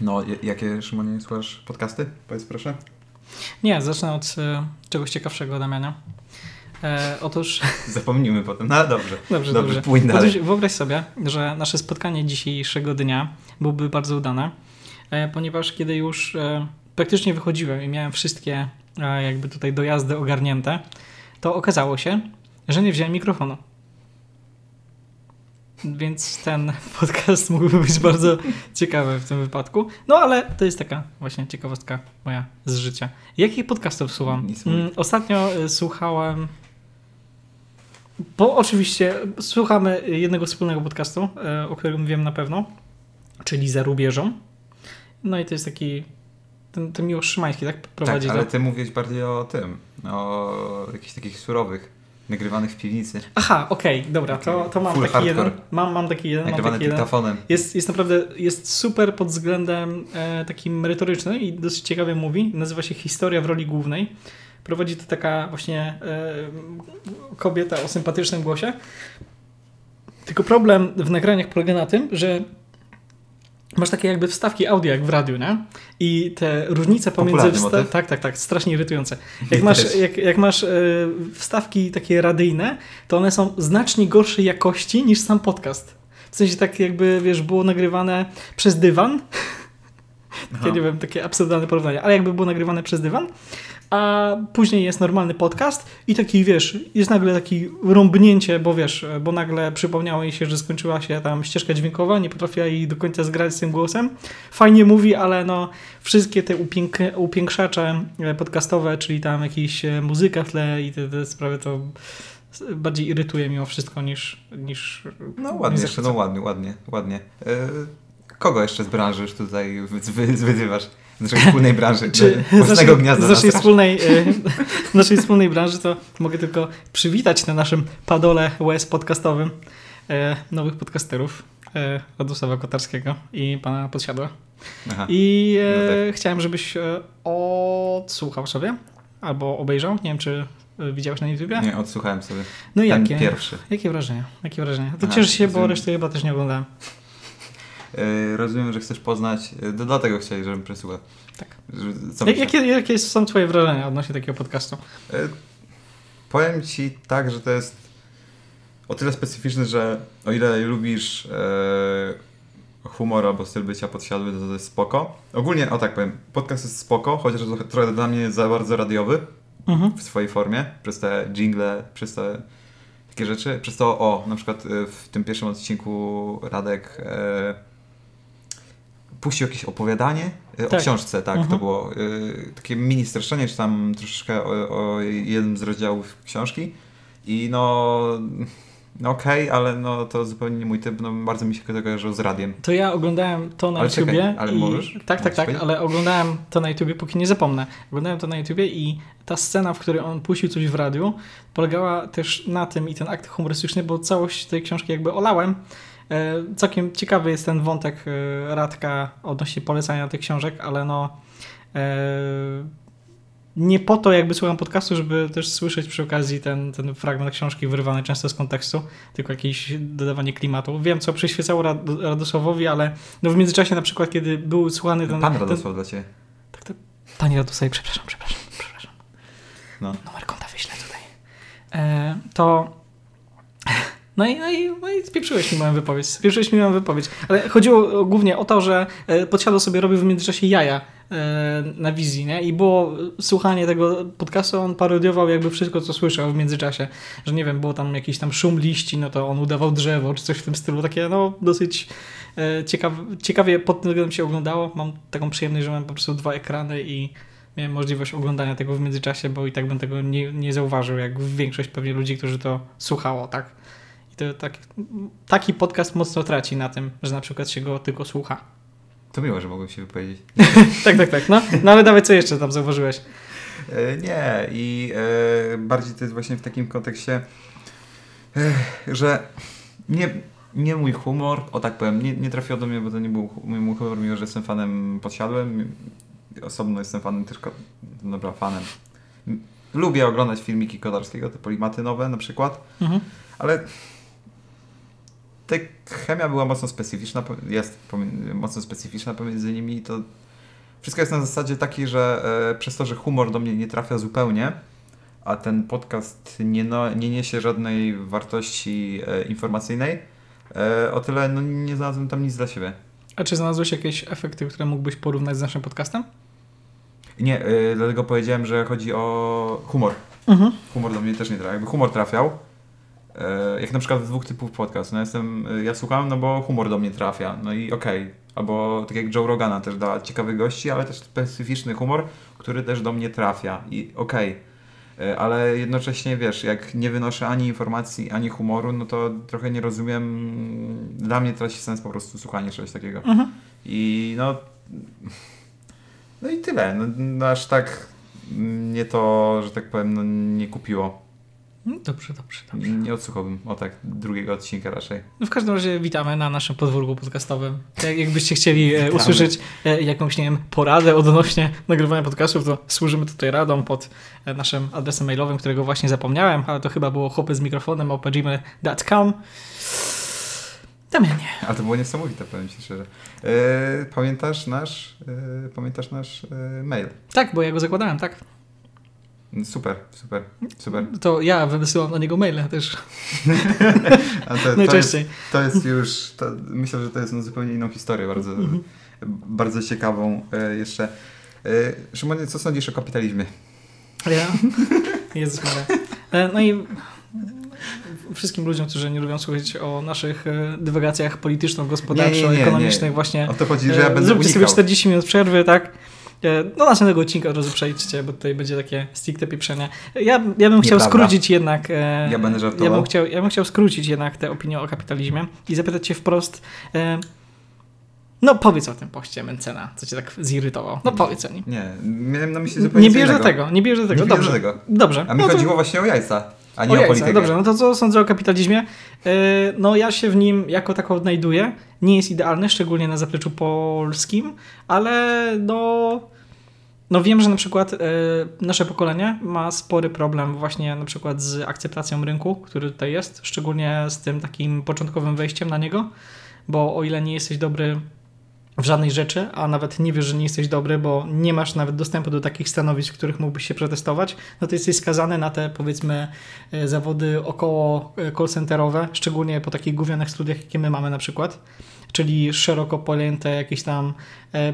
No, jakie, Szymonie, słuchasz podcasty? Powiedz proszę. Nie, zacznę od e, czegoś ciekawszego, Damiania. E, otóż, Zapomnimy potem, no dobrze. dobrze, Dobrze, dobrze. dalej. Otóż wyobraź sobie, że nasze spotkanie dzisiejszego dnia byłoby bardzo udane, e, ponieważ kiedy już e, praktycznie wychodziłem i miałem wszystkie e, jakby tutaj dojazdy ogarnięte, to okazało się, że nie wziąłem mikrofonu. Więc ten podcast mógłby być bardzo ciekawy w tym wypadku. No ale to jest taka właśnie ciekawostka moja z życia. Jakich podcastów słucham? Mm, Ostatnio y, słuchałem. Bo oczywiście słuchamy jednego wspólnego podcastu, y, o którym wiem na pewno, czyli Za rubieżą. No i to jest taki. Ten, ten Miłosz Szymański, tak? Prowadzi tak, ale to. ty mówiłeś bardziej o tym, o jakichś takich surowych, nagrywanych w piwnicy, Aha, okej, dobra, to, to mam Full taki hardcore. jeden. Mam, mam taki jeden. Mam nagrywane taki jeden. Jest, jest naprawdę jest super pod względem e, takim merytorycznym i dosyć ciekawie mówi. Nazywa się Historia w roli głównej. Prowadzi to taka właśnie e, kobieta o sympatycznym głosie. Tylko problem w nagraniach polega na tym, że masz takie jakby wstawki audio jak w radiu, nie? I te różnice pomiędzy... Wsta- tak, tak, tak, strasznie irytujące. Jak masz, jak, jak masz e, wstawki takie radyjne, to one są znacznie gorszej jakości niż sam podcast. W sensie tak jakby, wiesz, było nagrywane przez dywan. Ja nie wiem, takie absurdalne porównanie, ale jakby było nagrywane przez dywan, a później jest normalny podcast i taki, wiesz, jest nagle taki rąbnięcie, bo wiesz, bo nagle przypomniało jej się, że skończyła się tam ścieżka dźwiękowa, nie potrafiła jej do końca zgrać z tym głosem. Fajnie mówi, ale no wszystkie te upięk upiększacze e, podcastowe, czyli tam jakieś e, muzyka w tle i te, te sprawy, to bardziej irytuje mimo wszystko niż... niż No ładnie, jeszcze, no ładnie, ładnie, ładnie. E, kogo jeszcze z branży już tutaj wy, wy, wyzywasz? Z naszej wspólnej branży, Czy własnego gniazda z naszej, nastrasz? wspólnej, e, z naszej wspólnej branży to mogę tylko przywitać na naszym padole łez podcastowym e, nowych podcasterów e, Radosława Kotarskiego i pana Podsiadła. Aha. I e, No tak. chciałem, żebyś e, odsłuchał sobie albo obejrzał. Nie wiem, czy e, widziałeś na YouTubie? Nie, odsłuchałem sobie. No i jakie? pierwszy. Jakie wrażenia? Jakie wrażenia? To cieszę się, bo reszty chyba też nie oglądałem. E, rozumiem, że chcesz poznać, e, do, dlatego chcieli, żebym przesłuchał. Tak. Jak, jakie, jakie są twoje wrażenia odnośnie takiego podcastu? E, Powiem ci tak, że to jest o tyle specyficzny, że o ile lubisz humor albo styl bycia podsiadły, to to jest spoko. Ogólnie, o tak powiem, podcast jest spoko, chociaż trochę, dla mnie za bardzo radiowy Mhm. w swojej formie, przez te jingle, przez te takie rzeczy. Przez to, o, na przykład w tym pierwszym odcinku Radek e, puścił jakieś opowiadanie o Tak. książce, tak, Mhm. to było e, takie mini streszczenie, czy tam troszeczkę o, o jednym z rozdziałów książki i no, no okej, ale no to zupełnie nie mój typ, no bardzo mi się to kojarzyło z radiem. To ja oglądałem to na Ale YouTubie. czekaj, ale i... możesz? Tak, tak, tak, ale oglądałem to na YouTubie, póki nie zapomnę. Oglądałem to na YouTubie i ta scena, w której on puścił coś w radiu, polegała też na tym i ten akt humorystyczny, bo całość tej książki jakby olałem. E, Całkiem ciekawy jest ten wątek e, Radka odnośnie polecania tych książek, ale no e, nie po to jakby słucham podcastu, żeby też słyszeć przy okazji ten, ten fragment książki wyrwany często z kontekstu, tylko jakieś dodawanie klimatu. Wiem, co przyświecało Rad- Radosławowi, ale no w międzyczasie na przykład, kiedy był słuchany ten... Pan ten, Radosław dla Ciebie. tak, to, Panie Radosławie, przepraszam, przepraszam, przepraszam. No. Numer konta wyślę tutaj. E, to... No i, no, i, no i spieprzyłeś mi moją wypowiedź. Spieprzyłeś mi moją wypowiedź. Ale chodziło głównie o to, że e, podsiadło sobie robił w międzyczasie jaja e, na wizji, nie? I było słuchanie tego podcastu, on parodiował jakby wszystko, co słyszał w międzyczasie. Że nie wiem, było tam jakiś tam szum liści, no to on udawał drzewo, czy coś w tym stylu. Takie, no, dosyć e, ciekaw, ciekawie pod tym względem się oglądało. Mam taką przyjemność, że mam po prostu dwa ekrany i miałem możliwość oglądania tego w międzyczasie, bo i tak bym tego nie, nie zauważył, jak większość pewnie ludzi, którzy to słuchało, tak? I to tak, taki podcast mocno traci na tym, że na przykład się go tylko słucha. To miło, że mogłem się wypowiedzieć. Tak, tak, tak. No, no ale dawaj, co jeszcze tam zauważyłeś? E, Nie, i e, bardziej to jest właśnie w takim kontekście, e, że nie, nie mój humor, o tak powiem, nie, nie trafiło do mnie, bo to nie był mój humor, mimo że jestem fanem podsiadłem. Osobno jestem fanem też, ko- dobra, fanem. Lubię oglądać filmiki Kodarskiego, te polimaty nowe na przykład, Mhm. ale ta chemia była mocno specyficzna, jest mocno specyficzna pomiędzy nimi i to wszystko jest na zasadzie takiej, że e, przez to, że humor do mnie nie trafia zupełnie, a ten podcast nie, no, nie niesie żadnej wartości e, informacyjnej, e, o tyle no, nie znalazłem tam nic dla siebie. A czy znalazłeś jakieś efekty, które mógłbyś porównać z naszym podcastem? Nie, dlatego powiedziałem, że chodzi o humor. Mhm. Humor do mnie też nie trafia. Jakby humor trafiał, jak na przykład dwóch typów podcast. No jestem, e, ja słucham, no bo humor do mnie trafia. No i okej. Albo tak jak Joe Rogana też da ciekawych gości, ale też specyficzny humor, który też do mnie trafia. I okej. E, Ale jednocześnie wiesz, jak nie wynoszę ani informacji, ani humoru, no to trochę nie rozumiem. Dla mnie traci sens po prostu słuchanie czegoś takiego. Mhm. I no. No i tyle. No, no aż tak mnie to, że tak powiem, no, nie kupiło. No Dobrze, dobrze, dobrze. Nie odsłuchałbym o tak drugiego odcinka raczej. No w każdym razie witamy na naszym podwórku podcastowym. Jak, jakbyście chcieli e, Witamy. usłyszeć e, jakąś, nie wiem, poradę odnośnie nagrywania podcastów, to służymy tutaj radą pod e, naszym adresem mailowym, którego właśnie zapomniałem, ale to chyba było chłopy z mikrofonem opgmail.com. Damianie. Ale to było niesamowite, powiem Ci szczerze. Pamiętasz nasz, pamiętasz nasz mail? Tak, bo ja go zakładałem, tak. Super, super, super. To ja wysyłam na niego maile też to, to, jest, najczęściej. to jest już, to, myślę, że to jest no, zupełnie inną historię, bardzo, Mhm. bardzo ciekawą e, jeszcze. E, Szymonie, co sądzisz o kapitalizmie? Ja? Jezus. E, No i wszystkim ludziom, którzy nie lubią słuchać o naszych e, dywagacjach Nie, nie, polityczno-gospodarczo-ekonomicznych nie. właśnie O to chodzi, że ja E, będę Zróbcie sobie unikał. 40 minut przerwy, tak? E, Do następnego odcinka od razu przejdźcie, bo tutaj będzie takie stricte pieprzenie. Ja, ja bym chciał Nieprawda. skrócić jednak. e, Ja będę żartował. Ja bym, chciał, ja bym chciał skrócić jednak tę opinię o kapitalizmie i zapytać cię wprost. e, No powiedz o tym poście Mencena, co cię tak zirytował. No powiedz o nim. Nie, miałem na myśli zupełnie Nie co bierz do innego. tego, nie bierz do tego. Nie dobrze. do tego. Dobrze. A mi no to- chodziło właśnie o jajca, a nie o o, jajca, politykę. Dobrze, no to co sądzę o kapitalizmie? No ja się w nim jako tako odnajduję. Nie jest idealny, szczególnie na zapleczu polskim, ale no, no wiem, że na przykład yy, nasze pokolenie ma spory problem właśnie na przykład z akceptacją rynku, który tutaj jest, szczególnie z tym takim początkowym wejściem na niego, bo o ile nie jesteś dobry w żadnej rzeczy, a nawet nie wiesz, że nie jesteś dobry, bo nie masz nawet dostępu do takich stanowisk, w których mógłbyś się przetestować, no to jesteś skazany na te powiedzmy e, zawody około e, call centerowe, szczególnie po takich gównianych studiach, jakie my mamy na przykład, czyli szeroko pojęte jakieś tam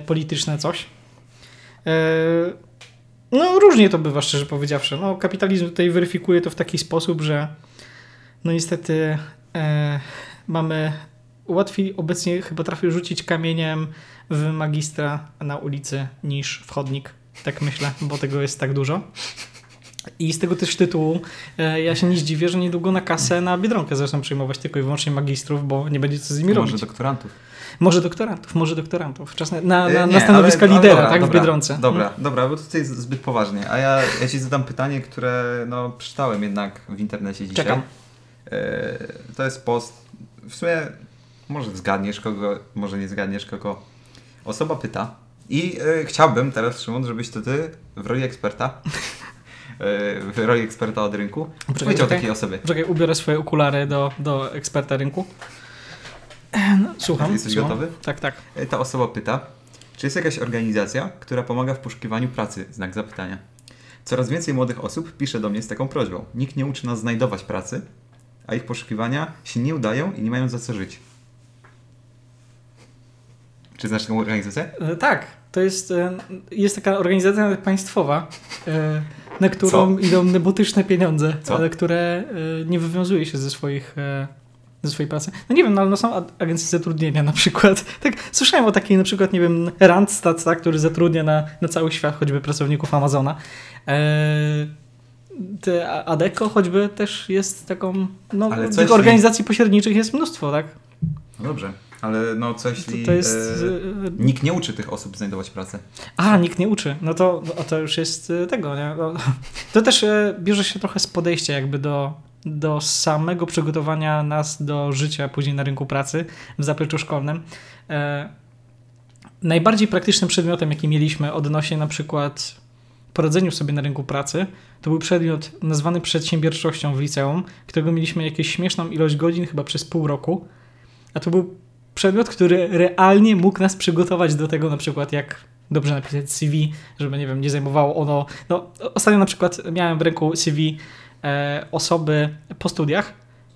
polityczne coś. E, no różnie to bywa, szczerze powiedziawszy. No kapitalizm tutaj weryfikuje to w taki sposób, że no niestety e, mamy łatwiej obecnie chyba trafił rzucić kamieniem w magistra na ulicy niż w chodnik. Tak myślę, bo tego jest tak dużo. I z tego też tytułu e, ja się nie zdziwię, że niedługo na kasę na Biedronkę zaczną przyjmować tylko i wyłącznie magistrów, bo nie będzie co z nimi Może robić. doktorantów. Może doktorantów, może doktorantów. Czas na, na, E, na, nie, na stanowiska ale- lidera, dobra, tak, w dobra, Biedronce. Dobra, dobra, bo tutaj jest zbyt poważnie. A ja, ja ci zadam pytanie, które no, przeczytałem jednak w internecie dzisiaj. Czekam. E, to jest post. W sumie może zgadniesz kogo, może nie zgadniesz kogo. Osoba pyta. I e, chciałbym teraz, Szymon, żebyś to ty w roli eksperta, w roli eksperta od rynku, powiedział takiej osobie. Czekaj, ubiorę swoje okulary do, do eksperta rynku. Słucham. Jesteś słucham. gotowy? Tak, tak. E, Ta osoba pyta, czy jest jakaś organizacja, która pomaga w poszukiwaniu pracy? Znak zapytania. Coraz więcej młodych osób pisze do mnie z taką prośbą. Nikt nie uczy nas znajdować pracy, a ich poszukiwania się nie udają i nie mają za co żyć. Czy znasz taką organizację? E, Tak, to jest, e, jest taka organizacja państwowa, na którą idą nebotyczne pieniądze, Co? ale które nie wywiązuje się ze swoich ze swojej pracy. No nie wiem, no, ale no są ag- agencje zatrudnienia na przykład. Tak, słyszałem o takiej na przykład, nie wiem, Randstad, tak, który zatrudnia na, na cały świat choćby pracowników Amazona. E, te A- Adecco choćby też jest taką, no Ale tych organizacji pośredniczych jest mnóstwo, tak? No dobrze, ale no co jeśli To, jest... e, e, nikt nie uczy tych osób znajdować pracy? A, nikt nie uczy. No to, no, to już jest y, tego, nie? No, to też e, bierze się trochę z podejścia jakby do, do samego przygotowania nas do życia później na rynku pracy w zapleczu szkolnym. E, najbardziej praktycznym przedmiotem, jaki mieliśmy odnośnie na przykład poradzeniu sobie na rynku pracy, to był przedmiot nazwany przedsiębiorczością w liceum, którego mieliśmy jakąś śmieszną ilość godzin, chyba przez pół roku. A to był przedmiot, który realnie mógł nas przygotować do tego, na przykład jak dobrze napisać CV, żeby, nie wiem, nie zajmowało ono... No, ostatnio na przykład miałem w ręku CV osoby po studiach,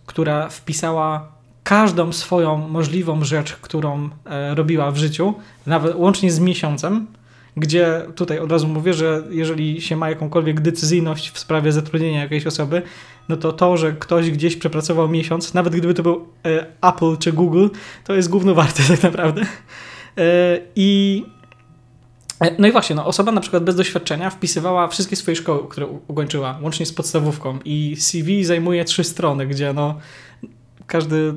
która wpisała każdą swoją możliwą rzecz, którą e, robiła w życiu, nawet łącznie z miesiącem, gdzie tutaj od razu mówię, że jeżeli się ma jakąkolwiek decyzyjność w sprawie zatrudnienia jakiejś osoby, no to to, że ktoś gdzieś przepracował miesiąc, nawet gdyby to był e, Apple czy Google, to jest gówno warte tak naprawdę. E, I e, no i właśnie, no, osoba na przykład bez doświadczenia wpisywała wszystkie swoje szkoły, które ukończyła, łącznie z podstawówką i CV zajmuje trzy strony, gdzie no każdy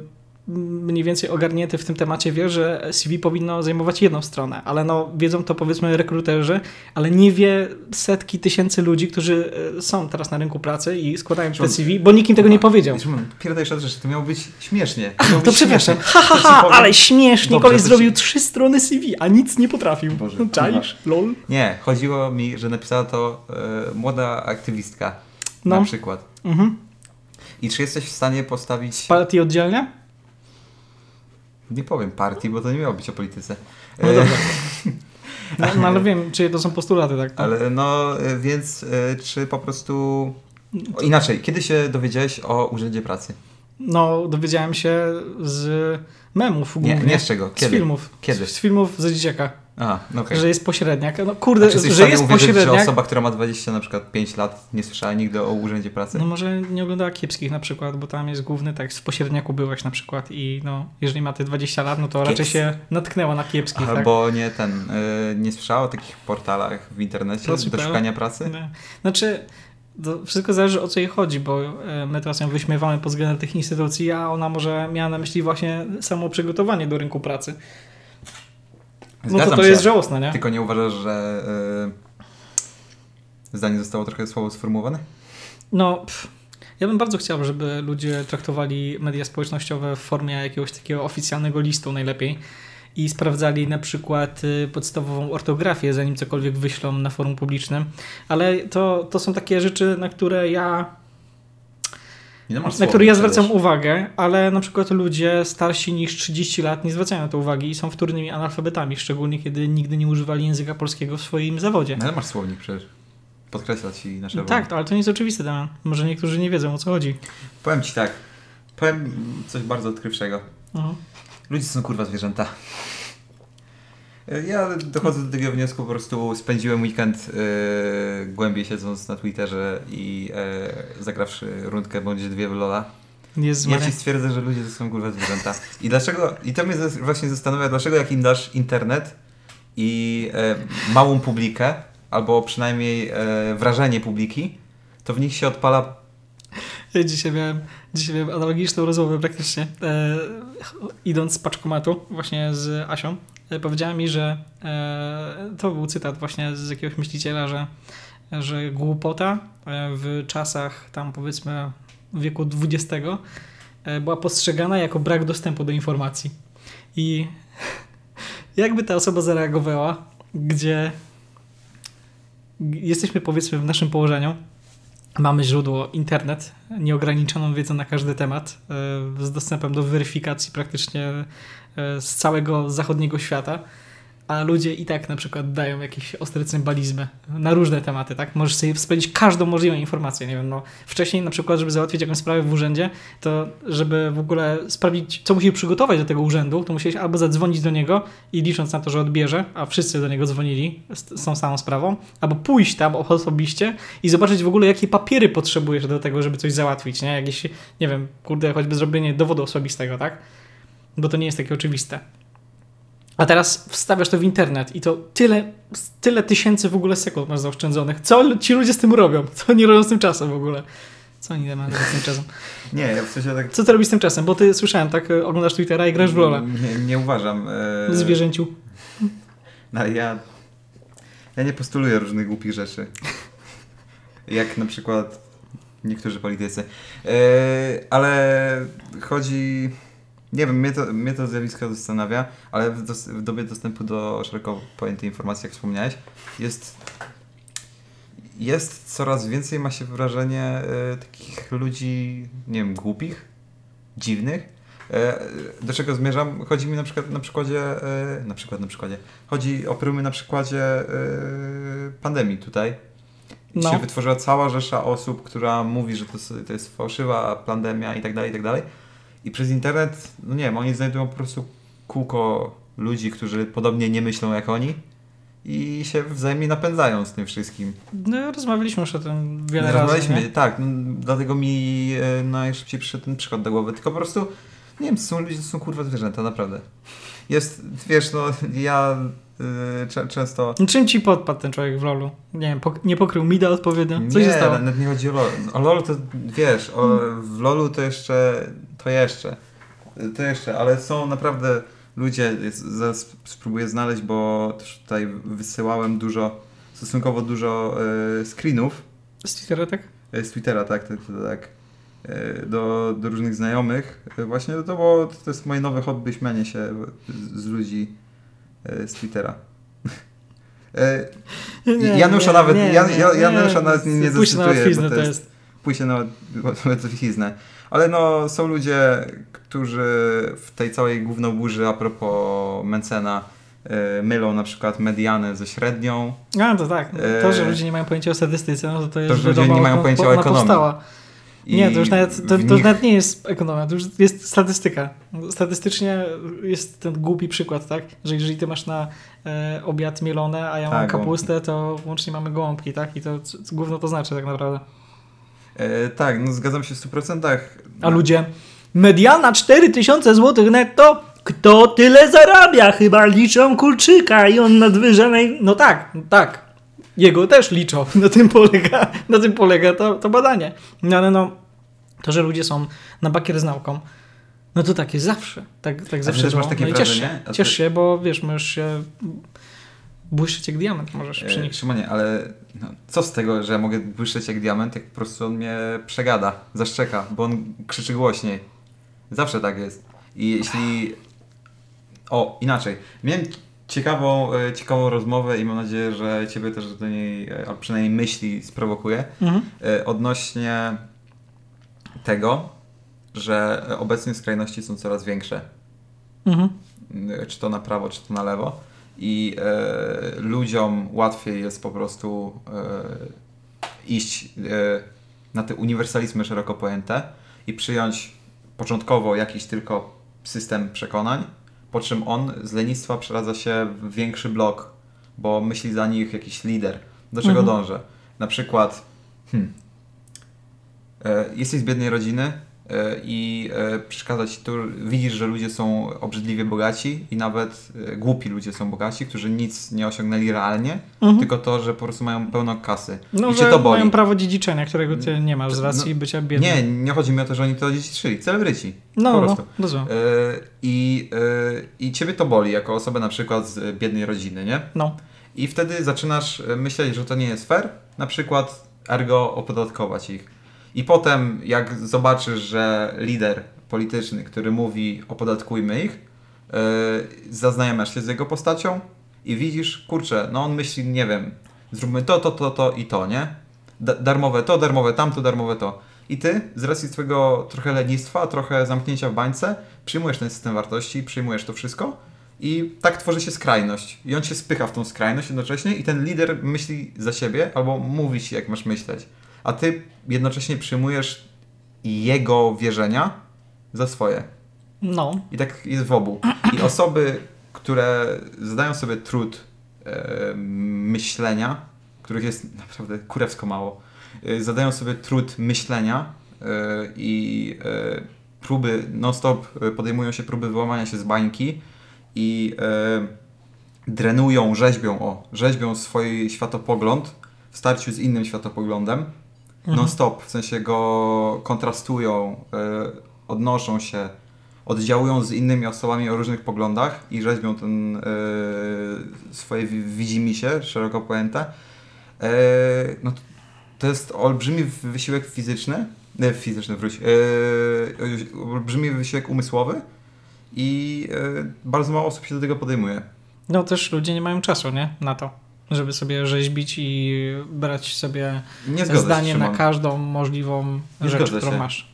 mniej więcej ogarnięty w tym temacie wie, że CV powinno zajmować jedną stronę, ale no wiedzą to powiedzmy rekruterzy, ale nie wie setki tysięcy ludzi, którzy e, są teraz na rynku pracy i składają te CV, bo nikt im tego nie powiedział. Szymon, od rzeczy, to miało być śmiesznie. To być przepraszam. śmiesznie. Ha, ha, To ha, powiem- ale śmiesznie. Dobrze, Koleś to zrobił trzy strony CV, a nic nie potrafił. Boże, no, czaisz? Lol. Nie, chodziło mi, że napisała to e, młoda aktywistka No. na przykład. Mhm. I czy jesteś w stanie postawić... Partii oddzielnie? Nie powiem partii, bo to nie miało być o polityce. No E. No, no ale wiem, czyje to są postulaty, tak? Ale no, e, więc e, czy po prostu... O, inaczej, kiedy się dowiedziałeś o Urzędzie Pracy? No, dowiedziałem się z memów Nie, głównie. nie z czego, Z kiedy? filmów. Kiedy? Z filmów ze dzieciaka. A, okej. Że jest pośredniak. No kurde, czy że jest uwierzyć, że pośredniak. osoba, która ma 20 na przykład 5 lat nie słyszała nigdy o Urzędzie Pracy? No może nie oglądała kiepskich na przykład, bo tam jest główny tekst. W pośredniaku byłeś na przykład i no, jeżeli ma te 20 lat, no to raczej Kiepski. się natknęła na kiepskich, tak? Albo nie ten, y, nie słyszała o takich portalach w internecie Pracy.pl? do szukania pracy? Nie. Znaczy, to wszystko zależy o co jej chodzi, bo e, my teraz ją wyśmiewamy pod względem tych instytucji, a ona może miała na myśli właśnie samo przygotowanie do rynku pracy. No to to się. jest żałosne, nie? Tylko nie uważasz, że y, zdanie zostało trochę słabo sformułowane? No, pff, ja bym bardzo chciał, żeby ludzie traktowali media społecznościowe w formie jakiegoś takiego oficjalnego listu najlepiej i sprawdzali na przykład y, podstawową ortografię, zanim cokolwiek wyślą na forum publicznym, ale to, to są takie rzeczy, na które ja na słowa, które ja zwracam uwagę, ale na przykład ludzie starsi niż 30 lat nie zwracają na to uwagi i są wtórnymi analfabetami, szczególnie kiedy nigdy nie używali języka polskiego w swoim zawodzie. No, ale masz słownik przecież. Podkreśla ci nasze Tak, to, ale to nie jest oczywiste, Damian. Może niektórzy nie wiedzą o co chodzi. Powiem ci tak. Powiem coś bardzo odkrywczego. Mhm. Ludzie są kurwa zwierzęta. Ja dochodzę do tego wniosku, po prostu spędziłem weekend yy, głębiej siedząc na Twitterze i yy, zagrawszy rundkę bądź dwie w Lola. Jest Ja ci stwierdzę, że ludzie to są kurwa zwierzęta. I dlaczego, i to mnie właśnie zastanawia, dlaczego jak im dasz internet i e, małą publikę, albo przynajmniej e, wrażenie publiki, to w nich się odpala dzisiaj miałem, dzisiaj miałem analogiczną rozmowę praktycznie. E, idąc z paczkomatu właśnie z Asią, e, powiedziała mi, że e, to był cytat właśnie z jakiegoś myśliciela, że, że głupota e, w czasach tam powiedzmy wieku XX e, była postrzegana jako brak dostępu do informacji. I jakby ta osoba zareagowała, gdzie jesteśmy powiedzmy w naszym położeniu, Mamy źródło internet, nieograniczoną wiedzę na każdy temat, e, z dostępem do weryfikacji praktycznie e, z całego zachodniego świata, a ludzie i tak na przykład dają jakieś ostre cymbalizmy na różne tematy, tak? Możesz sobie sprawdzić każdą możliwą informację, nie wiem, no wcześniej na przykład, żeby załatwić jakąś sprawę w urzędzie, to żeby w ogóle sprawdzić, co musi przygotować do tego urzędu, to musiałeś albo zadzwonić do niego i licząc na to, że odbierze, a wszyscy do niego dzwonili z tą samą sprawą, albo pójść tam osobiście i zobaczyć w ogóle, jakie papiery potrzebujesz do tego, żeby coś załatwić, nie? Jakieś, nie wiem, kurde, choćby zrobienie dowodu osobistego, tak? Bo to nie jest takie oczywiste. A teraz wstawiasz to w internet i to tyle, tyle tysięcy w ogóle sekund masz zaoszczędzonych. Co ci ludzie z tym robią? Co oni robią z tym czasem w ogóle? Co oni mają z tym czasem? Nie, ja w sensie tak Co ty robisz z tym czasem? Bo ty słyszałem, tak e, oglądasz Twittera i grasz w Lola. Nie, nie uważam. E, Zwierzęciu. No, ja, ja nie postuluję różnych głupich rzeczy. Jak na przykład niektórzy politycy. E, ale chodzi... Nie wiem, mnie to, mnie to zjawisko zastanawia, ale w, dos- w dobie dostępu do szeroko pojętej informacji, jak wspomniałeś, jest, jest coraz więcej, ma się wrażenie, e, takich ludzi, nie wiem, głupich, dziwnych, E, Do czego zmierzam? Chodzi mi na przykład na przykładzie, e, na przykład na przykładzie, chodzi o prymy na przykładzie pandemii tutaj. No. Się wytworzyła cała rzesza osób, która mówi, że to, to jest fałszywa pandemia i tak dalej, i tak dalej. I przez internet, no nie wiem, oni znajdują po prostu kółko ludzi, którzy podobnie nie myślą jak oni i się wzajemnie napędzają z tym wszystkim. No, rozmawialiśmy już o tym wiele razy. Rozmawialiśmy, tak, no, dlatego mi e, najszybciej przyszedł ten przykład do głowy, tylko po prostu, nie wiem, są ludzie, to są kurwa zwierzęta, naprawdę. Jest, wiesz, no, ja cze- często... Czym ci podpadł ten człowiek w lolu? Nie wiem, pok- nie pokrył mida odpowiednio? Co nie, się stało? nawet nie chodzi o LoL. O LoL to, wiesz, o, w LoLu to jeszcze, to jeszcze, to jeszcze, ale są naprawdę ludzie, zaraz spróbuję znaleźć, bo też tutaj wysyłałem dużo, stosunkowo dużo e, screenów, Z Twittera, tak? E, Z Twittera, tak, tak, tak, Do, do różnych znajomych. Właśnie to, było, to jest moje nowe hobby, śmianie się z, ludzi z Twittera. E, Janusza nawet- Jan- Jan- Janusza nawet nie- nie zacytuję, bo to to jest- jest. Pójście na łatwiznę. Ale no, są ludzie, którzy w tej całej głównoburzy a propos Mencena e, mylą na przykład medianę ze średnią. A, to tak. To, że E, ludzie nie mają pojęcia o statystyce, no to to jest że ludzie nie mają jak pojęcia o ona ekonomii. powstała. I Nie, to już nawet, to, to nich- nawet nie jest ekonomia, to już jest statystyka. Statystycznie jest ten głupi przykład, tak? Że jeżeli ty masz na e, obiad mielone, a ja mam Tak, kapustę, to łącznie mamy gołąbki, tak? I to gówno to znaczy tak naprawdę. E, tak, no zgadzam się w 100%. A ludzie, mediana 4000 zł netto, kto tyle zarabia? Chyba liczą kulczyka i on nadwyża naj... No tak, tak. Jego też liczą. Na tym polega, na tym polega to, to badanie. No ale no, to, że ludzie są na bakier z nauką, no to tak jest zawsze. Tak, tak zawsze też masz takie no ciesz się, ciesz się, bo wiesz, możesz się błyszczeć jak diament możesz przy E, nich. Szymonie, ale no, co z tego, że ja mogę błyszczeć jak diament, jak po prostu on mnie przegada, zaszczeka, bo on krzyczy głośniej. Zawsze tak jest. I jeśli... O, inaczej. Miałem ciekawą, e, ciekawą rozmowę i mam nadzieję, że Ciebie też do niej, e, a przynajmniej myśli sprowokuje, Mhm. e, odnośnie tego, że obecnie skrajności są coraz większe. Mhm. czy to na prawo, czy to na lewo. I e, ludziom łatwiej jest po prostu e, iść e, na te uniwersalizmy szeroko pojęte i przyjąć początkowo jakiś tylko system przekonań, po czym on z lenistwa przeradza się w większy blok, bo myśli za nich jakiś lider. Do czego Mhm. dążę? Na przykład hmm, e, jesteś z biednej rodziny i e, przeszkadza ci tu, widzisz, że ludzie są obrzydliwie bogaci i nawet e, głupi ludzie są bogaci, którzy nic nie osiągnęli realnie, Mhm. tylko to, że po prostu mają pełno kasy. No, I cię to boli. mają prawo dziedziczenia, którego ty nie masz z No, racji bycia biednym. Nie, nie chodzi mi o to, że oni to dziedziczyli, celebryci. no, po no, prostu. rozumiem. E, I, I ciebie to boli, jako osobę na przykład z biednej rodziny, nie? No. I wtedy zaczynasz myśleć, że to nie jest fair, na przykład ergo opodatkować ich. I potem, jak zobaczysz, że lider polityczny, który mówi opodatkujmy ich, yy, zaznajamiasz się z jego postacią i widzisz, kurczę, no on myśli, nie wiem, zróbmy to, to, to, to i to, nie? Da darmowe to, darmowe tamto, darmowe to. I ty, z racji swojego trochę lenistwa, trochę zamknięcia w bańce, przyjmujesz ten system wartości, przyjmujesz to wszystko i tak tworzy się skrajność. I on się spycha w tą skrajność jednocześnie i ten lider myśli za siebie albo mówi ci, jak masz myśleć. A ty jednocześnie przyjmujesz jego wierzenia za swoje. No. I tak jest w obu. I osoby, które zadają sobie trud e, myślenia, których jest naprawdę kurewsko mało, e, zadają sobie trud myślenia e, i próby, non-stop podejmują się próby wyłamania się z bańki i drenują, rzeźbią, o, rzeźbią swój światopogląd w starciu z innym światopoglądem, Mhm. non-stop, w sensie go kontrastują, e, odnoszą się, oddziałują z innymi osobami o różnych poglądach i rzeźbią ten e, swoje wi- widzimisię, szeroko pojęte. E, no to, to jest olbrzymi wysiłek fizyczny, nie fizyczny, wróć, olbrzymi wysiłek umysłowy i bardzo mało osób się do tego podejmuje. No też ludzie nie mają czasu, nie? Na to, żeby sobie rzeźbić i brać sobie zdanie się, na każdą możliwą Nie rzecz, którą się. masz.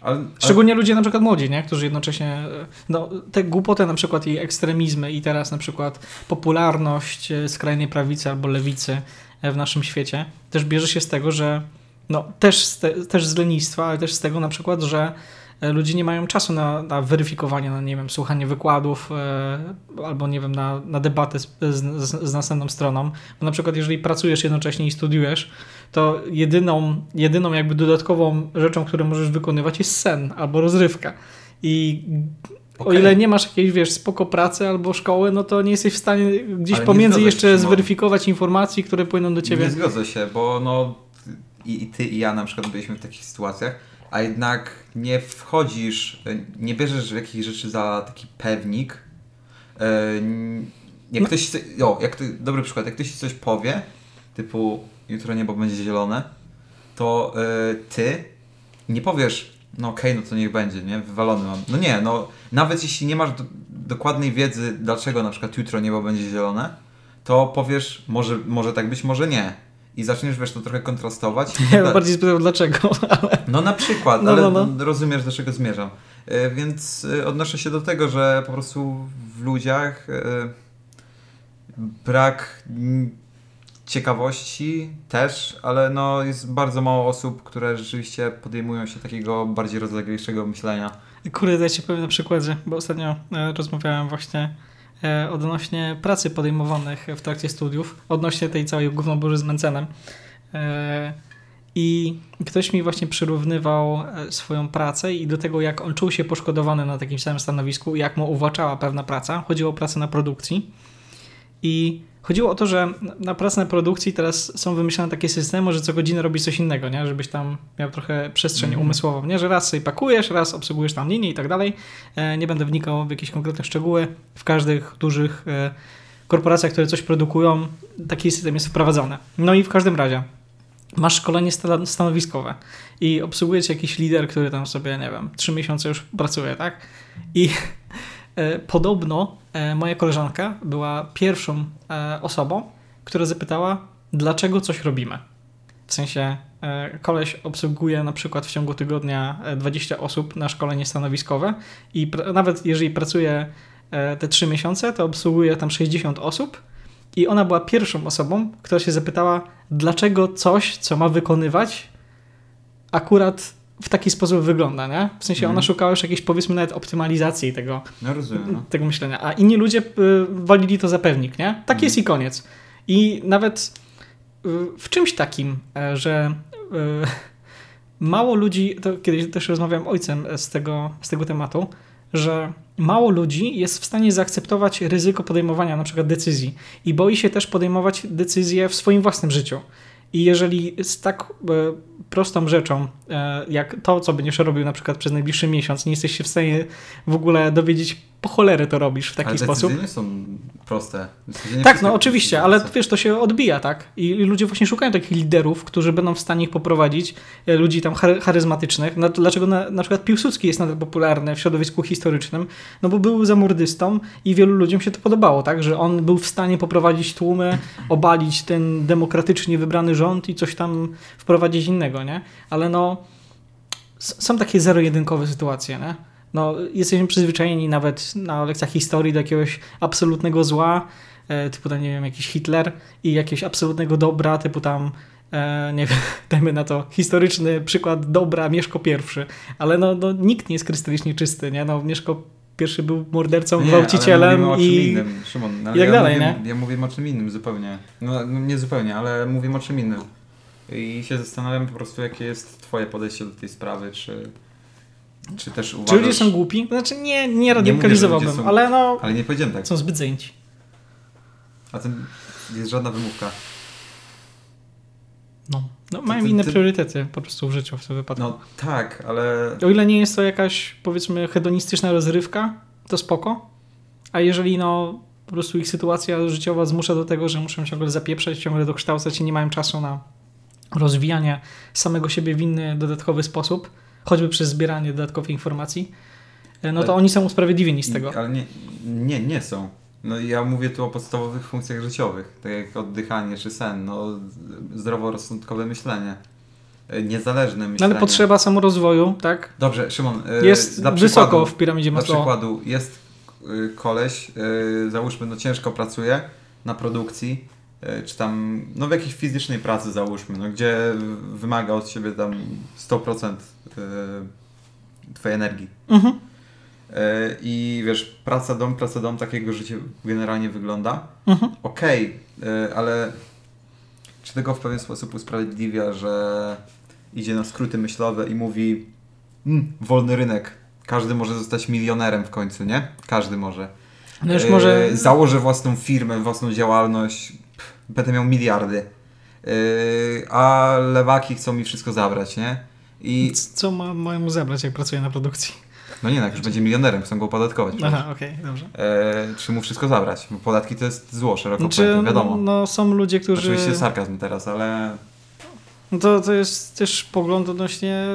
Ale, ale, Szczególnie ludzie na przykład młodzi, nie? którzy jednocześnie, no te głupoty na przykład i ekstremizmy i teraz na przykład popularność e, skrajnej prawicy albo lewicy e, w naszym świecie też bierze się z tego, że no też z, te, też z lenistwa, ale też z tego na przykład, że ludzie nie mają czasu na, na weryfikowanie, na nie wiem, słuchanie wykładów e, albo nie wiem, na, na debatę z, z, z następną stroną, bo na przykład jeżeli pracujesz jednocześnie i studiujesz, to jedyną, jedyną jakby dodatkową rzeczą, którą możesz wykonywać jest sen albo rozrywka. I o Okej. ile nie masz jakiejś, wiesz, spoko pracy albo szkoły, no to nie jesteś w stanie gdzieś Ale pomiędzy zgodzę się, jeszcze Szymon. zweryfikować informacji, które płyną do ciebie. Nie zgodzę się, bo no i, i ty i ja na przykład byliśmy w takich sytuacjach, a jednak nie wchodzisz, e, nie bierzesz jakichś rzeczy za taki pewnik. E, Jak No. ktoś, o, jak ty, dobry przykład, jak ktoś ci coś powie, typu jutro niebo będzie zielone, to e, ty nie powiesz, no okej, no to niech będzie, nie, wywalony mam. No nie, no nawet jeśli nie masz do, dokładnej wiedzy, dlaczego na przykład jutro niebo będzie zielone, to powiesz, może, może tak być, może nie. I zaczniesz, wiesz, to trochę kontrastować. Ja bym bardziej spytał dlaczego, ale No na przykład, No, ale no, no. rozumiesz, do czego zmierzam. E, Więc e, odnoszę się do tego, że po prostu w ludziach e, brak ciekawości też, ale no jest bardzo mało osób, które rzeczywiście podejmują się takiego bardziej rozleglejszego myślenia. kurde, ja ci powiem na przykładzie, bo ostatnio rozmawiałem właśnie odnośnie pracy podejmowanych w trakcie studiów, odnośnie tej całej gównoburzy z Mencenem. E, I ktoś mi właśnie przyrównywał e, swoją pracę i do tego, jak on czuł się poszkodowany na takim samym stanowisku, jak mu uwłaczała pewna praca. Chodziło o pracę na produkcji. I chodziło o to, że na pracę na produkcji teraz są wymyślane takie systemy, że co godzinę robisz coś innego, nie? żebyś tam miał trochę przestrzeń Mhm. umysłową, nie? że raz sobie pakujesz, raz obsługujesz tam linię i tak dalej. E, Nie będę wnikał w jakieś konkretne szczegóły. W każdych dużych e, korporacjach, które coś produkują, taki system jest wprowadzony. No i w każdym razie masz szkolenie sta- stanowiskowe i obsługuje cię jakiś lider, który tam sobie, nie wiem, trzy miesiące już pracuje, tak? I podobno e, moja koleżanka była pierwszą e, osobą, która zapytała, dlaczego coś robimy. W sensie e, koleś obsługuje na przykład w ciągu tygodnia e, 20 osób na szkolenie stanowiskowe i nawet jeżeli pracuje e, te 3 miesiące, to obsługuje tam 60 osób i ona była pierwszą osobą, która się zapytała, dlaczego coś, co ma wykonywać, akurat w taki sposób wygląda, nie? W sensie ona Mhm. szukała już jakiejś, powiedzmy, nawet optymalizacji tego, No rozumiem. No. tego myślenia, a inni ludzie y, walili to za pewnik, nie? Tak jest i koniec. I nawet y, w czymś takim, e, że y, mało ludzi, to kiedyś też rozmawiałem ojcem z tego, z tego tematu, że mało ludzi jest w stanie zaakceptować ryzyko podejmowania na przykład decyzji i boi się też podejmować decyzje w swoim własnym życiu. I jeżeli z tak e, prostą rzeczą, e, jak to, co będziesz robił na przykład przez najbliższy miesiąc, nie jesteś się w stanie w ogóle dowiedzieć, po cholerę to robisz w taki ale sposób. nie są proste. Nie Tak, no oczywiście, ale wiesz, to się odbija, tak? I ludzie właśnie szukają takich liderów, którzy będą w stanie ich poprowadzić, e, ludzi tam chary- charyzmatycznych. No, dlaczego na, na przykład Piłsudski jest nadal popularny w środowisku historycznym? No bo był zamordystą i wielu ludziom się to podobało, tak? Że on był w stanie poprowadzić tłumy, obalić ten demokratycznie wybrany rząd i coś tam wprowadzić innego, nie? Ale no są takie zero-jedynkowe sytuacje, nie? No, jesteśmy przyzwyczajeni nawet na lekcjach historii do jakiegoś absolutnego zła, e, typu tam, nie wiem, jakiś Hitler i jakiegoś absolutnego dobra, typu tam, e, nie wiem, dajmy na to historyczny przykład dobra Mieszko I, ale no, no nikt nie jest krystalicznie czysty, nie? No, Mieszko I był mordercą, Nie, gwałcicielem ale mówimy o czym i... innym, Szymon. No, i tak ja dalej, mówię, nie? Ja mówię o czym innym zupełnie. No nie zupełnie, ale mówię o czym innym. I się zastanawiam po prostu, jakie jest twoje podejście do tej sprawy, czy, czy też uważasz... Czy ludzie są głupi? Znaczy nie, nie radykalizowałbym, ludzie są- ale no Ale nie powiedziałem tak. są zbyt zajęci. A to jest żadna wymówka. No, no mają ty- inne ty- priorytety po prostu w życiu w tym wypadku. No tak, ale... O ile nie jest to jakaś, powiedzmy, hedonistyczna rozrywka, to spoko. A jeżeli no, po prostu ich sytuacja życiowa zmusza do tego, że muszą ciągle zapieprzać, ciągle dokształcać i nie mają czasu na rozwijanie samego siebie w inny, dodatkowy sposób, choćby przez zbieranie dodatkowych informacji, e, no to Ale- oni są usprawiedliwieni z tego. Ale nie, nie, nie są. No ja mówię tu o podstawowych funkcjach życiowych, tak jak oddychanie czy sen, no zdroworozsądkowe myślenie. e, niezależne myślenie. ale potrzeba samorozwoju, tak? Dobrze, Szymon, e, Jest dla wysoko przykładu, w piramidzie Dla Maslowa. przykładu, jest koleś, załóżmy, no ciężko pracuje na produkcji, czy tam, no w jakiejś fizycznej pracy załóżmy, no gdzie wymaga od siebie tam 100% y, twojej energii. Mhm. Y, I wiesz, praca dom, praca dom, takiego życie generalnie wygląda. Mhm. Okej, y, ale czy tego w pewien sposób usprawiedliwia, że idzie na skróty myślowe i mówi mm, wolny rynek, każdy może zostać milionerem w końcu, nie? Każdy może. No już E, może... Założę własną firmę, własną działalność, pff, będę miał miliardy. E, a lewaki chcą mi wszystko zabrać, nie? I Co ma, mają mu zabrać, jak pracuje na produkcji? no nie, no, jak już będzie milionerem, chcą go opodatkować. Aha, okej, dobrze. E, czy mu wszystko zabrać? Bo podatki to jest zło, szeroko Znaczy, pojęte, wiadomo. no, no są ludzie, którzy... Oczywiście sarkazm teraz, ale No to, to jest też pogląd odnośnie...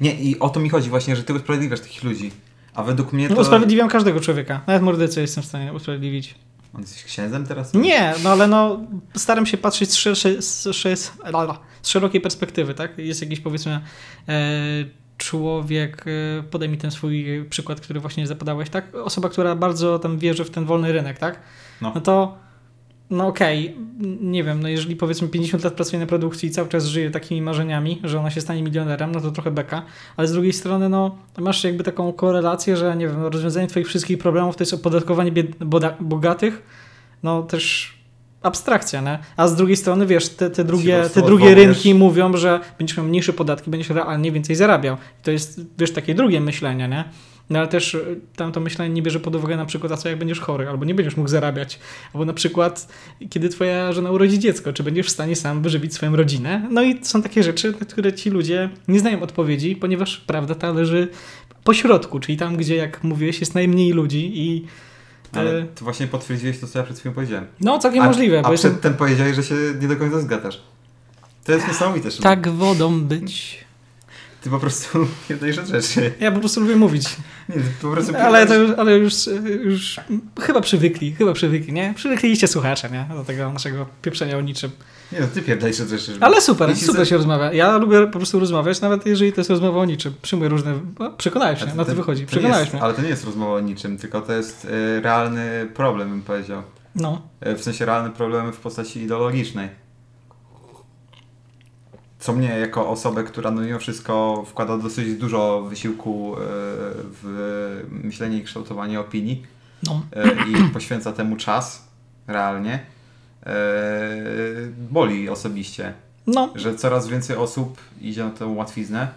Nie, i o to mi chodzi właśnie, że ty usprawiedliwiasz takich ludzi. A według mnie to... No, usprawiedliwiam każdego człowieka. Nawet mordercę jestem w stanie usprawiedliwić. On jest księdzem teraz? Nie, no ale no staram się patrzeć z, szerszej, z, z, z szerokiej perspektywy, tak? Jest jakiś powiedzmy e, człowiek, e, podaj mi ten swój przykład, który właśnie zapodałeś, tak? Osoba, która bardzo tam wierzy w ten wolny rynek, tak? No. No to no okej, nie wiem, no jeżeli powiedzmy 50 lat pracuje na produkcji i cały czas żyje takimi marzeniami, że ona się stanie milionerem, no to trochę beka, ale z drugiej strony no masz jakby taką korelację, że nie wiem, rozwiązanie twoich wszystkich problemów to jest opodatkowanie bogatych, no też abstrakcja, nie? A z drugiej strony, wiesz, te, te drugie, te drugie rynki mówią, że będziesz miał mniejsze podatki, będziesz realnie więcej zarabiał. I to jest, wiesz, takie drugie myślenie, nie? No ale też y, tam to myślenie nie bierze pod uwagę na przykład, a co jak będziesz chory, albo nie będziesz mógł zarabiać, albo na przykład, kiedy twoja żona urodzi dziecko, czy będziesz w stanie sam wyżywić swoją rodzinę. No i są takie rzeczy, na które ci ludzie nie znają odpowiedzi, ponieważ prawda ta leży po środku, czyli tam, gdzie, jak mówiłeś, jest najmniej ludzi i Ale e, ty właśnie potwierdziłeś to, co ja przed chwilą powiedziałem. no całkiem a, możliwe, a bo jestem... przedtem powiedziałeś, że się nie do końca zgadzasz. To jest niesamowite, Tak wodą być. Ty po prostu od rzeczy. Ja po prostu lubię mówić. Nie, po prostu Ale to już, ale już, już chyba przywykli, chyba przywykli, nie? Przywykliście słuchacze, nie? Do tego naszego pieprzenia o niczym. Nie, no ty pierdolisz od rzeczy. Ale super, super się rozmawia. Ja lubię po prostu rozmawiać, nawet jeżeli to jest rozmowa o niczym. Przyjmuję różne... No, przekonałeś mnie, na to to- wychodzi. to nie Przekonałeś jest, mnie. Ale to nie jest rozmowa o niczym, tylko to jest y, realny problem, bym powiedział. No. E, W sensie realny problem w postaci ideologicznej. Co mnie jako osobę, która no mimo wszystko wkłada dosyć dużo wysiłku e, w myślenie i kształtowanie opinii No. e, i poświęca temu czas realnie, e, boli osobiście, No. że coraz więcej osób idzie na tę łatwiznę.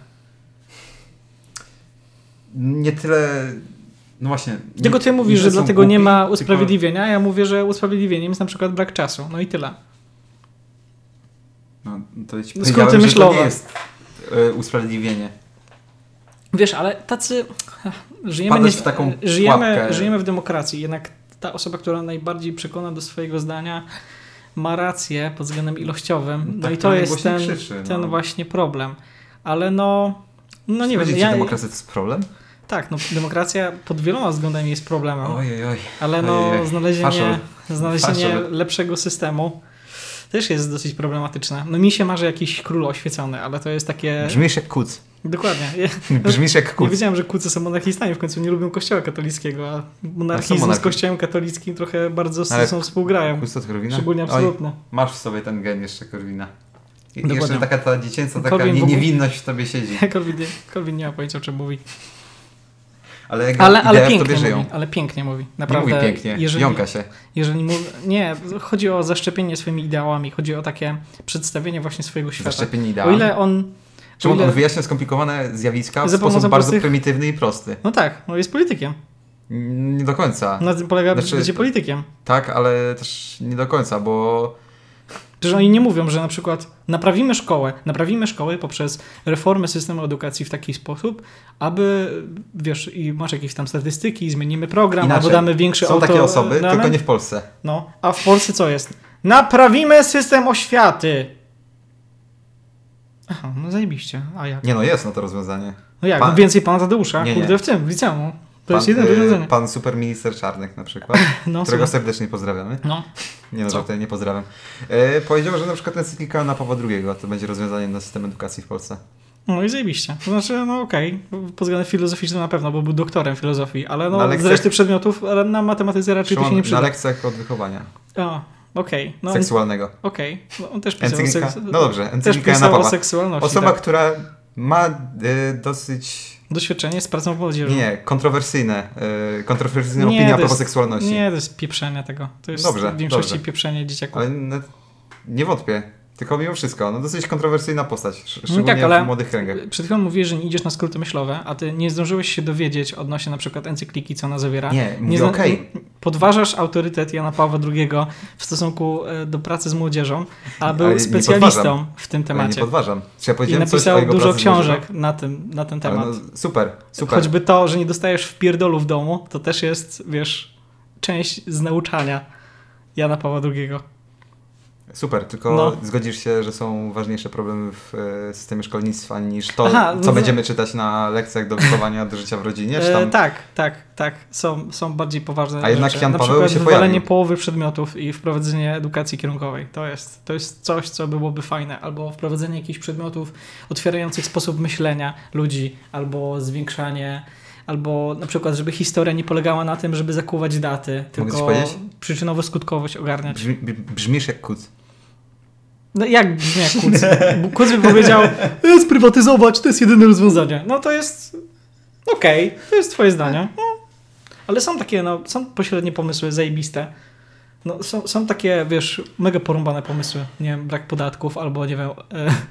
Nie tyle... No właśnie. nie- Tylko ty mówisz, nie że dlatego nie głupi, ma tylko- usprawiedliwienia, a ja mówię, że usprawiedliwieniem jest na przykład brak czasu. No i tyle. No, to ci Skróty powiedziałem, że to nie jest e, usprawiedliwienie. Wiesz, ale tacy... Żyjemy, Wpadasz w taką żyjemy, żyjemy w demokracji, jednak ta osoba, która najbardziej przekona do swojego zdania ma rację pod względem ilościowym. No Tak i to jest ten, krzyczy, no. ten właśnie problem. Ale no... No nie wiem, Powiedzieć, ja, demokracja to jest problem? tak, no demokracja pod wieloma względami jest problemem, Ojej, oj. ale no ojej. znalezienie, Faszol. znalezienie Faszol. lepszego systemu też jest dosyć problematyczne. No mi się marzy jakiś król oświecony, ale to jest takie... Brzmisz jak kuc. Dokładnie. Ja, Brzmisz jak nie kuc. wiedziałem, że kucy są monarchistami, w końcu nie lubią kościoła katolickiego, a monarchizm z monarchi- kościołem katolickim trochę bardzo Ale sobą współgrają. Kuc od Korwina? Szczególnie Oj, absolutne. masz w sobie ten gen jeszcze Korwina. I jeszcze taka ta dziecięca, taka Korwin nie, niewinność w tobie siedzi. Korwin, nie- Korwin nie ma pojęcia, o czym mówi. Ale, jak Ale, ale pięknie żyją. mówi. Ale pięknie mówi. Nie Naprawdę. mówi pięknie, jeżeli, jąka się. Jeżeli mówi, nie, chodzi o zaszczepienie swoimi ideałami, chodzi o takie przedstawienie właśnie swojego świata. Zaszczepienie O idealne. ile on. O Czemu ile, on wyjaśnia skomplikowane zjawiska w sposób bardzo prostych- prymitywny i prosty? no tak, no jest politykiem. Nie do końca. Na tym polega Znaczy- bycie politykiem. Tak, ale też nie do końca, bo Że oni nie mówią, że na przykład naprawimy szkołę, naprawimy szkołę poprzez reformę systemu edukacji w taki sposób, aby, wiesz, i masz jakieś tam statystyki, zmienimy program, inaczej. albo damy większy Są auto... takie osoby, damy- tylko nie w Polsce. No, a w Polsce co jest? Naprawimy system oświaty! Aha, no zajebiście. A jak? Nie no, jest na to rozwiązanie. No jak? Pan- No więcej pana Tadeusza, Nie, nie. kurde, w tym, w liceum. To jest jedyne rozwiązanie. pan superminister Czarnek na przykład, No, którego słuchaj. serdecznie pozdrawiamy. no. Nie no, nie pozdrawiam. E, powiedział, że na przykład encyklika na Pawła II to będzie rozwiązanie na system edukacji w Polsce. No i zajebiście. To znaczy, no okej, pod względem filozoficznym na pewno, bo był doktorem filozofii, ale no Na z lekcjach- reszty przedmiotów, ale na matematyce raczej to się Szymon, nie na przyda. lekcjach od wychowania O, okej. No, seksualnego. okej. No, on też pisał, o, Encyklika, seks... no dobrze, też encyklika na pisał o. Osoba, tak. która ma e, dosyć, Doświadczenie z pracą w młodzieży. nie, kontrowersyjne, e, kontrowersyjne Nie, opinie a propos seksualności. Nie, to jest pieprzenie tego. To jest Dobrze, w większości dobrze. pieprzenie dzieciaków. Ale nie wątpię. Tylko mimo wszystko, no dosyć kontrowersyjna postać, No szczególnie tak, ale w młodych kręgach. przed chwilą mówiłeś, że nie idziesz na skróty myślowe, a ty nie zdążyłeś się dowiedzieć odnośnie na przykład encykliki, co ona zawiera. Nie, zna- okej. Podważasz autorytet Jana Pawła II w stosunku e, do pracy z młodzieżą, a Ale był nie specjalistą w tym Ale nie temacie. podważam. Czy ja I powiedziałem coś o napisał jego dużo książek na, tym, na ten Ale temat. No, super, super. Choćby to, że nie dostajesz w pierdolu w domu, to też jest, wiesz, część z nauczania Jana Pawła II. Super, tylko No. zgodzisz się, że są ważniejsze problemy w e, systemie szkolnictwa niż to, Aha, no co to- będziemy czytać na lekcjach do wychowania do życia w rodzinie? Czy E, tam... tak, tak, tak. Są, są bardziej poważne A jednak rzeczy. Jan Na Paweł przykład się pojawił. połowy przedmiotów i wprowadzenie edukacji kierunkowej. To jest, to jest coś, co byłoby fajne. Albo wprowadzenie jakichś przedmiotów otwierających sposób myślenia ludzi, albo zwiększanie, albo na przykład, żeby historia nie polegała na tym, żeby zakuwać daty, tylko przyczynowo-skutkowość ogarniać. Brzmi, br- brzmisz jak kuc. No jak brzmi jak Kuc? Kuc by powiedział, e, sprywatyzować, to jest jedyne rozwiązanie. No to jest okej, to jest twoje zdanie. No. Ale są takie, no, są pośrednie pomysły, zajebiste. No, są, są takie, wiesz, mega porąbane pomysły. Nie wiem, brak podatków, albo nie wiem, e,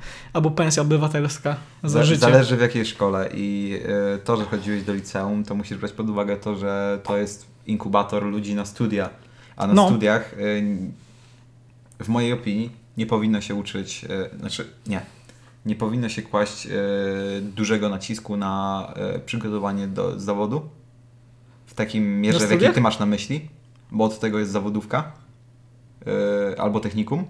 albo pensja obywatelska za Za- życie. Zależy w jakiej szkole i e, to, że chodziłeś do liceum, to musisz brać pod uwagę to, że to jest inkubator ludzi na studia. A na No. studiach, e, w mojej opinii, nie powinno się uczyć, e, znaczy nie, nie powinno się kłaść e, dużego nacisku na e, przygotowanie do zawodu w takim mierze, w jakiej ty masz na myśli, bo od tego jest zawodówka albo technikum.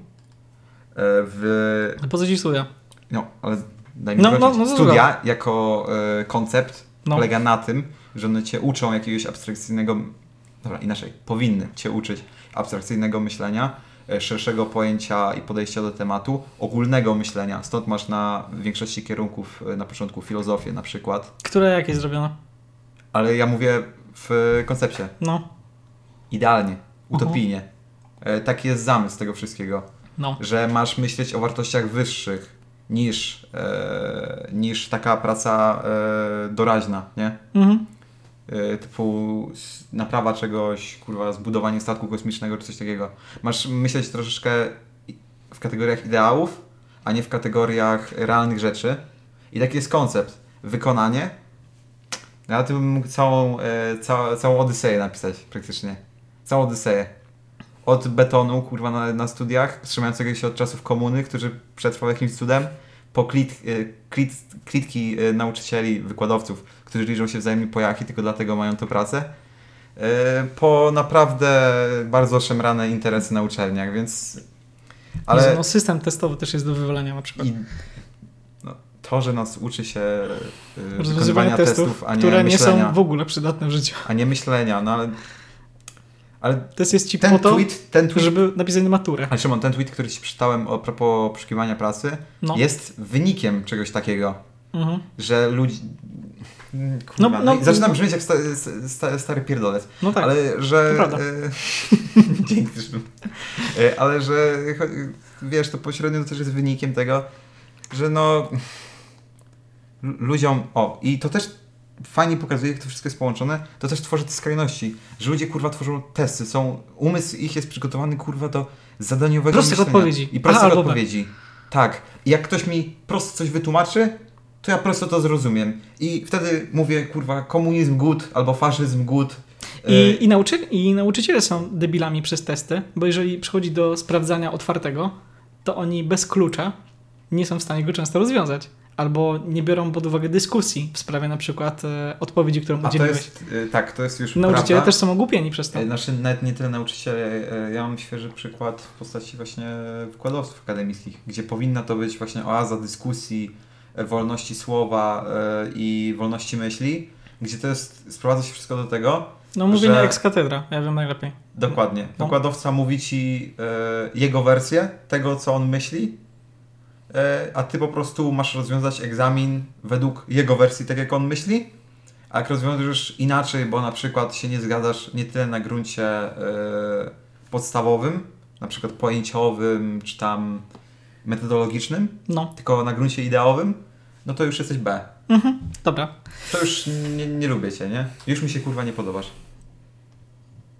W No ci studia? no, ale daj mi No, no, no, no, Studia jako koncept No. polega na tym, że one cię uczą jakiegoś abstrakcyjnego, dobra, inaczej, powinny cię uczyć abstrakcyjnego myślenia, szerszego pojęcia i podejścia do tematu, ogólnego myślenia. Stąd masz na większości kierunków e, na początku filozofię na przykład, Które jak jest zrobione? ale ja mówię w koncepcie. No, Idealnie, utopijnie. E, Taki jest zamysł tego wszystkiego. no. że masz myśleć o wartościach wyższych niż, e, niż taka praca e, doraźna, nie? Mhm. E, typu naprawa czegoś, kurwa, zbudowanie statku kosmicznego czy coś takiego. Masz myśleć troszeczkę w kategoriach ideałów, a nie w kategoriach realnych rzeczy. I taki jest koncept. Wykonanie. Ja tu bym mógł całą, e, całą, całą Odyseję napisać praktycznie. Całą Odyseję. Od betonu, kurwa, na, na studiach, trzymającego się od czasów komuny, który przetrwał jakimś cudem, po klit, e, klit, klitki e, nauczycieli, wykładowców, którzy liczą się wzajemnie po jaki, tylko dlatego mają tę pracę, e, po naprawdę bardzo szemrane interesy na uczelniach, więc... Ale... No, system testowy też jest do wywalenia na przykład. i, no, to, że nas uczy się Rozwiązywanie wykonywania testów, testów, a nie które nie myślenia, są w ogóle przydatne w życiu. a nie myślenia, no ale... Ale Test jest ci po ten to, tweet, ten tweet żeby napisać maturę. Ale Szymon, ten tweet, który ci przeczytałem o propos poszukiwania pracy, No. jest wynikiem czegoś takiego, Mhm. że ludzi... Mm, Kurwa, No, no, no, i zaczynam brzmieć jak sta, sta, stary pierdolec, No tak. ale że... e, Dzięki Szymon. E, Ale że wiesz, to pośrednio to też jest wynikiem tego, że no lu- ludziom... O, i to też fajnie pokazuje, jak to wszystko jest połączone, to też tworzy te skrajności, że ludzie kurwa tworzą testy, są, umysł ich jest przygotowany kurwa do zadaniowego Prostych myślenia. odpowiedzi. I prostych A albo B. odpowiedzi. Tak. I jak ktoś mi prosto coś wytłumaczy, to ja prosto to zrozumiem. I wtedy mówię, kurwa, komunizm good albo faszyzm good. I, i, nauczy, I nauczyciele są debilami przez testy, bo jeżeli przychodzi do sprawdzania otwartego, to oni bez klucza nie są w stanie go często rozwiązać. Albo nie biorą pod uwagę dyskusji w sprawie na przykład e, odpowiedzi, którą A udzieliłeś. jest, e, tak, to jest już Nauczyciele prawda. też są ogłupieni przez to. E, Znaczy nawet nie tyle nauczyciele, e, ja mam świeży przykład w postaci właśnie wykładowców akademickich, gdzie powinna to być właśnie oaza dyskusji, e, wolności słowa e, i wolności myśli. gdzie to jest, sprowadza się wszystko do tego, No mówienie że- ex katedra, ja wiem najlepiej. dokładnie, No. wykładowca mówi ci e, jego wersję tego, co on myśli, e, a ty po prostu masz rozwiązać egzamin według jego wersji, tak jak on myśli, a jak rozwiążesz inaczej, bo na przykład się nie zgadzasz nie tyle na gruncie e, podstawowym, na przykład pojęciowym, czy tam metodologicznym, No, tylko na gruncie ideowym, no to już jesteś B. mhm. dobra. To już nie, nie lubię cię, nie? Już mi się kurwa nie podobasz.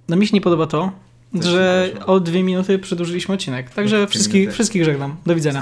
No mi się nie podoba to, Też że o dwie minuty przedłużyliśmy odcinek. Także wszystkich, wszystkich żegnam. Do widzenia.